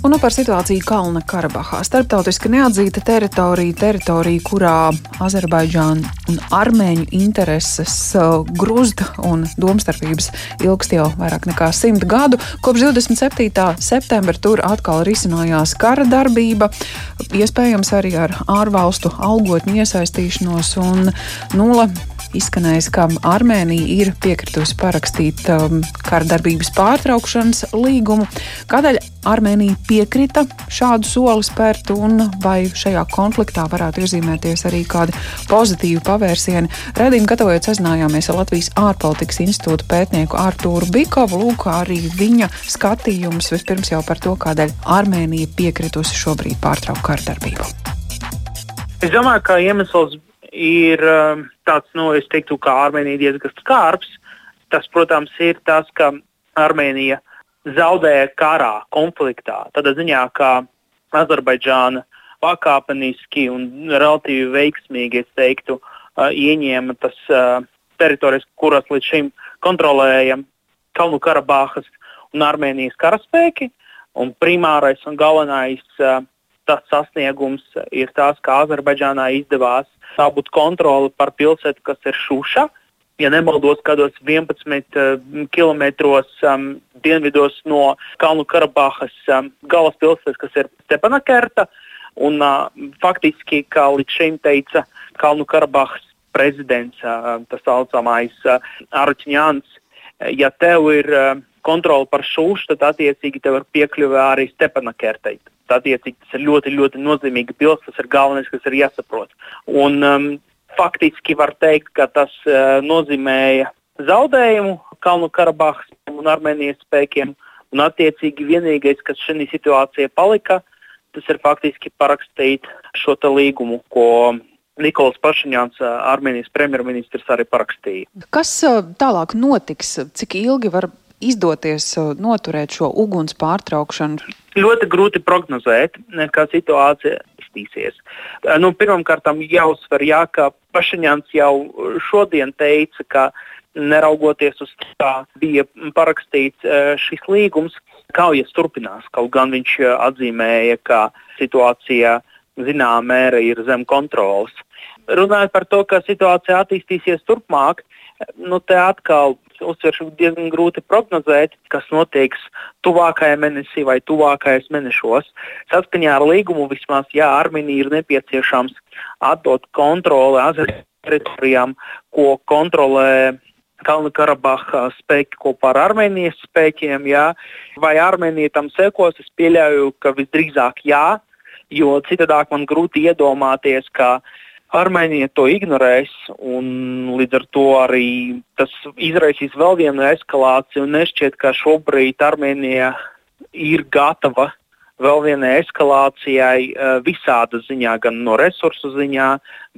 Un nu par situāciju Kalna Karabahā. Starptautiski neatzīta teritorija, teritorija, kurā Azerbaidžāna un armēņu intereses uh, gruzda un domstarpības ilgst jau vairāk nekā simt gadu. Kopš 27. septembra tur atkal risinājās kara darbība, iespējams arī ar ārvalstu algotņu iesaistīšanos un nula izskanējis, ka Armēnija ir piekritusi parakstīt um, kardarbības pārtraukšanas līgumu. Kādēļ Armēnija piekrita šādu soli spērt, un vai šajā konfliktā varētu iezīmēties arī kādi pozitīvi pavērsieni? Redījumi gatavojot sazinājāmies ar Latvijas ārpolitikas institūta pētnieku Artūru Bikovu. Lūk, arī viņa skatījums vispirms jau par to, kādēļ Armēnija piekritusi šobrīd pārtraukt kardarbību. Es domāju, ka iemesls ir um, tāds, nu, es teiktu, ka Armēnija diezgan skarbs. Tas, protams, ir tas, ka Armēnija zaudēja karā, konfliktā. Tādā ziņā, ka Azerbaidžāna pakāpeniski un relatīvi veiksmīgi, es teiktu, uh, ieņēma tas uh, teritorijas, kuras līdz šim kontrolēja Kalnu Karabahas un Armēnijas karaspēki. Un primārais un galvenais uh, tas sasniegums ir tas, ka Azerbaidžānā izdevās dabūt kontroli par pilsētu, kas ir Šuša. Ja nemaldos, kādos 11 uh, km um, dienvidos no Kalnu Karabahas um, galvaspilsētas, kas ir Stepanakerta. Un, uh, faktiski, kā līdz šim teica Kalnu Karabahas prezidents, uh, tas saucamais uh, Arčņāns, ja tev ir uh, kontrole par šūšu, tad attiecīgi tev ir piekļuve arī Stepanakertai. Attiecīgi tas ir ļoti, ļoti nozīmīga pilsēta, tas ir galvenais, kas ir jāsaprot. Un, um, faktiski var teikt, ka tas uh, nozīmēja zaudējumu Kalnu Karabahas un Armēnijas spēkiem. Un attiecīgi vienīgais, kas šajā situācijā palika, tas ir faktiski parakstīt šo līgumu, ko Nikolas Pašiņāns, uh, Armēnijas premjerministrs, arī parakstīja. Kas uh, tālāk notiks? Cik ilgi var izdoties noturēt šo uguns pārtraukšanu? Ļoti grūti prognozēt, kā situācija Uh, nu, Pirmkārt, jāuzsver, jā, ka Pašiņāns jau šodien teica, ka neraugoties uz to, kā bija parakstīts šis līgums, kaujas turpinās. Kaut gan viņš atzīmēja, ka situācija zināmā mērā ir zem kontrolas. Runājot par to, kā situācija attīstīsies turpmāk, nu, te atkal uzsveršu, diezgan grūti prognozēt, kas notiks tuvākajā mēnesī vai tuvākajos mēnešos. Saskaņā ar līgumu vismaz, ja Armēnija ir nepieciešams atdot kontroli Azerbaidžānas teritorijām, ko kontrolē Kalnu Karabaha spēki kopā ar Armēnijas spēkiem, jā. vai Armēnija tam sekos, es pieļauju, ka visdrīzāk jā, jo citādāk man grūti iedomāties, ka Armēnija to ignorēs, un līdz ar to arī tas izraisīs vēl vienu eskalāciju. Nešķiet, ka šobrīd Armēnija ir gatava vēl vienai eskalācijai eh, visāda ziņā, gan no resursu ziņā,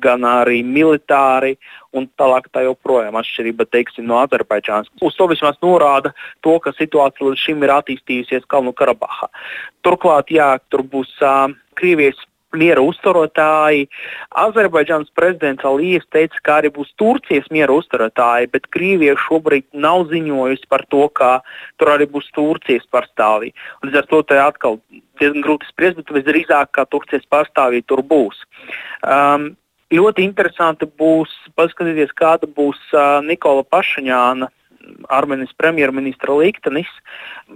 gan arī militāri. Un tālāk tā joprojām atšķirība teiksim, no Azerbaidžānas. Uz to vismaz norāda to, ka situācija līdz šim ir attīstījusies Kalnu Karabahā. Turklāt, jā, tur būs uh, Krievijas miera uzturotāji. Azerbaidžānas prezidents Alijevs teica, ka arī būs Turcijas miera uzturotāji, bet Krievija šobrīd nav ziņojusi par to, ka tur arī būs Turcijas pārstāvji. Līdz ar to tā atkal diezgan grūti spriest, bet visdrīzāk, ka Turcijas pārstāvji tur būs. Um, ļoti interesanti būs paskatīties, kāda būs uh, Nikola Pašaņāna, Armēnijas premjerministra liktenis.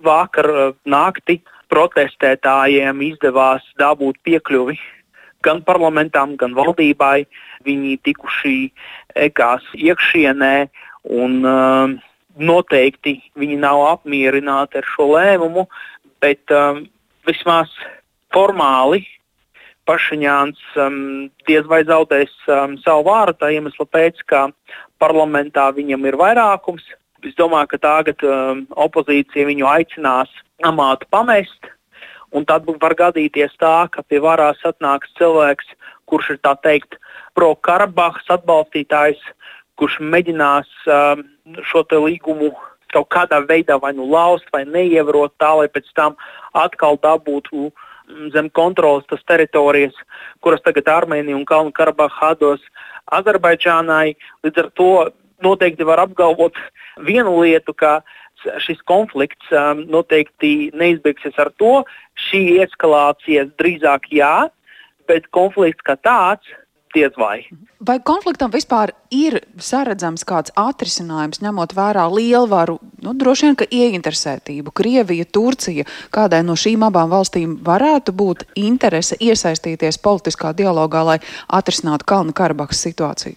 Vakar uh, naktī uh, protestētājiem izdevās dabūt piekļuvi gan parlamentam, gan valdībai. Viņi tikuši ekās iekšienē un uh, noteikti viņi nav apmierināti ar šo lēmumu, bet um, vismaz formāli Pašiņāns um, diez vai zaudēs um, savu vārdu tā iemesla pēc, ka parlamentā viņam ir vairākums. Es domāju, ka tagad um, opozīcija viņu aicinās amātu pamest. Un tad var gadīties tā, ka pie varas atnāks cilvēks, kurš ir teikt pro-Karabahas atbalstītājs, kurš mēģinās um, šo līgumu kaut kādā veidā vai nu lauzt vai neievērot tā, lai pēc tam atkal dabūtu mm, zem kontrolas tas teritorijas, kuras tagad Armēnija un Kalnu Karabaha dos Azerbaidžānai. Līdz ar to noteikti var apgalvot vienu lietu, ka šis konflikts um, noteikti neizbeigsies ar to. Šī eskalācija drīzāk jā, bet konflikts kā tāds diez vai. Vai konfliktam vispār ir saredzams kāds atrisinājums, ņemot vērā lielvaru, nu, droši vien, ka ieinteresētību? Krievija, Turcija, kādai no šīm abām valstīm varētu būt interese iesaistīties politiskā dialogā, lai atrisinātu Kalnu Karabahas situāciju?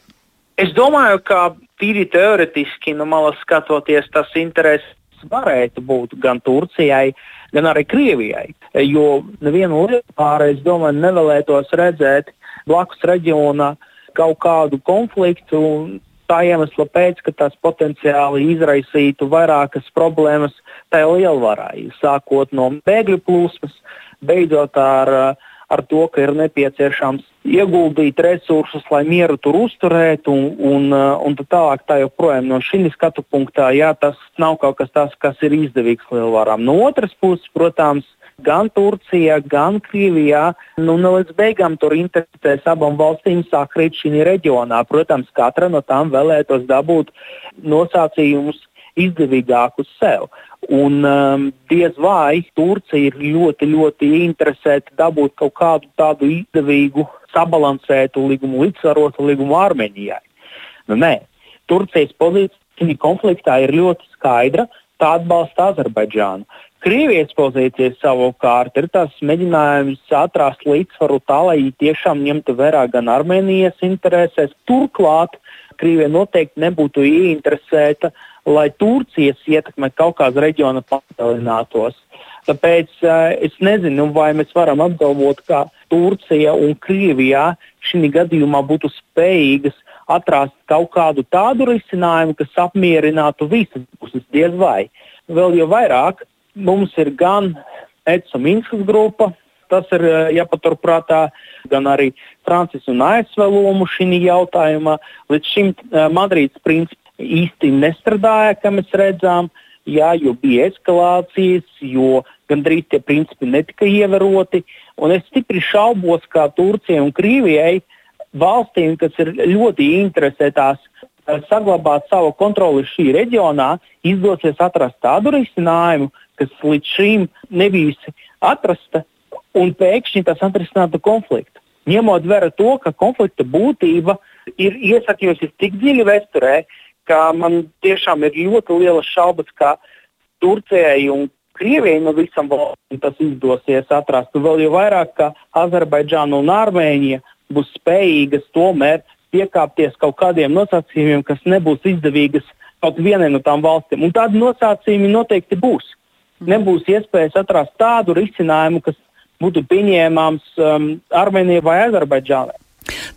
Es domāju, ka tīri teoretiski no malas skatoties, tas intereses varētu būt gan Turcijai, gan arī Krievijai. Jo nevienu lietu pārējais, es domāju, nevēlētos redzēt blakus reģionā kaut kādu konfliktu. Tā iemesla pēc, ka tas potenciāli izraisītu vairākas problēmas tajā lielvarā, sākot no bēgļu plūsmas, beidzot ar, ar to, ka ir nepieciešams ieguldīt resursus, lai mieru tur uzturētu, un, un, un tā tālāk. Tā joprojām no šī skatu punktā, jā, tas nav kaut kas tāds, kas ir izdevīgs lielvarām. No otras puses, protams, gan Turcijā, gan Krievijā. Nu, nu, līdz beigām tur interesēs abām valstīm sakrīt šī reģionā. Protams, katra no tām vēlētos dabūt nosacījumus izdevīgākus sev. Un um, diez vai Turcija ir ļoti, ļoti interesēta dabūt kaut kādu tādu izdevīgu, sabalansētu līgumu, līdzsvarotu līgumu Armēnijai. Nu, nē, Turcijas pozīcija konfliktā ir ļoti skaidra. Tā atbalsta Azerbaidžānu. Krievijas pozīcija savukārt ir tas mēģinājums atrast līdzsvaru tā, lai tiešām ņemtu vērā gan Armēnijas interesēs. Turklāt Krievija noteikti nebūtu ieinteresēta, lai Turcijas ietekme Kaukāza reģiona palielinātos. Tāpēc uh, es nezinu, vai mēs varam apgalvot, ka Turcija un Krievija šī gadījumā būtu spējīgas atrast kaut kādu tādu risinājumu, kas apmierinātu visas puses. Diez vai. Vēl jau vairāk Mums ir gan ECO Minskas grupa, tas ir eh, jāpaturprātā, gan arī Francijas un ASV lomu šī jautājumā. Līdz šim eh, Madrīdas princips īsti nestrādāja, kā mēs redzam, jā, jo bija eskalācijas, jo gandrīz tie principi netika ievēroti. Es stipri šaubos, kā Turcijai un Krievijai, valstīm, kas ir ļoti interesētās eh, saglabāt savu kontroli šī reģionā, izdosies atrast tādu risinājumu, kas līdz šim nebijusi atrasta, un pēkšņi tas atrisinātu konfliktu. Ņemot vērā to, ka konflikta būtība ir iesakņojusies tik dziļi vēsturē, ka man tiešām ir ļoti liela šaubas, ka Turcijai un Krievijai no visam valstīm tas izdosies atrast. Vēl jau vairāk, ka Azerbaidžāna un Armēnija būs spējīgas tomēr piekāpties kaut kādiem nosacījumiem, kas nebūs izdevīgas kaut vienai no tām valstīm. Un tādi nosacījumi noteikti būs nebūs iespējas atrast tādu risinājumu, kas būtu pieņēmams um, Armēnijai vai Azerbaidžānai.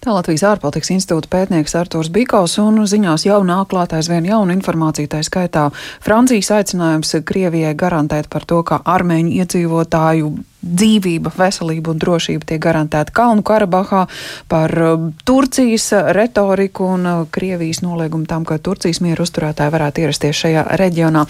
Tā Latvijas ārpolitikas institūta pētnieks Artūrs Bikaus un ziņās jau nāk klāt aizvien jaunu informāciju, tā skaitā Francijas aicinājums Krievijai garantēt par to, ka armēņu iedzīvotāju dzīvība, veselība un drošība tiek garantēta Kalnu Karabahā, par um, Turcijas retoriku un uh, Krievijas noliegumu tam, ka Turcijas mieru uzturētāji varētu ierasties šajā reģionā.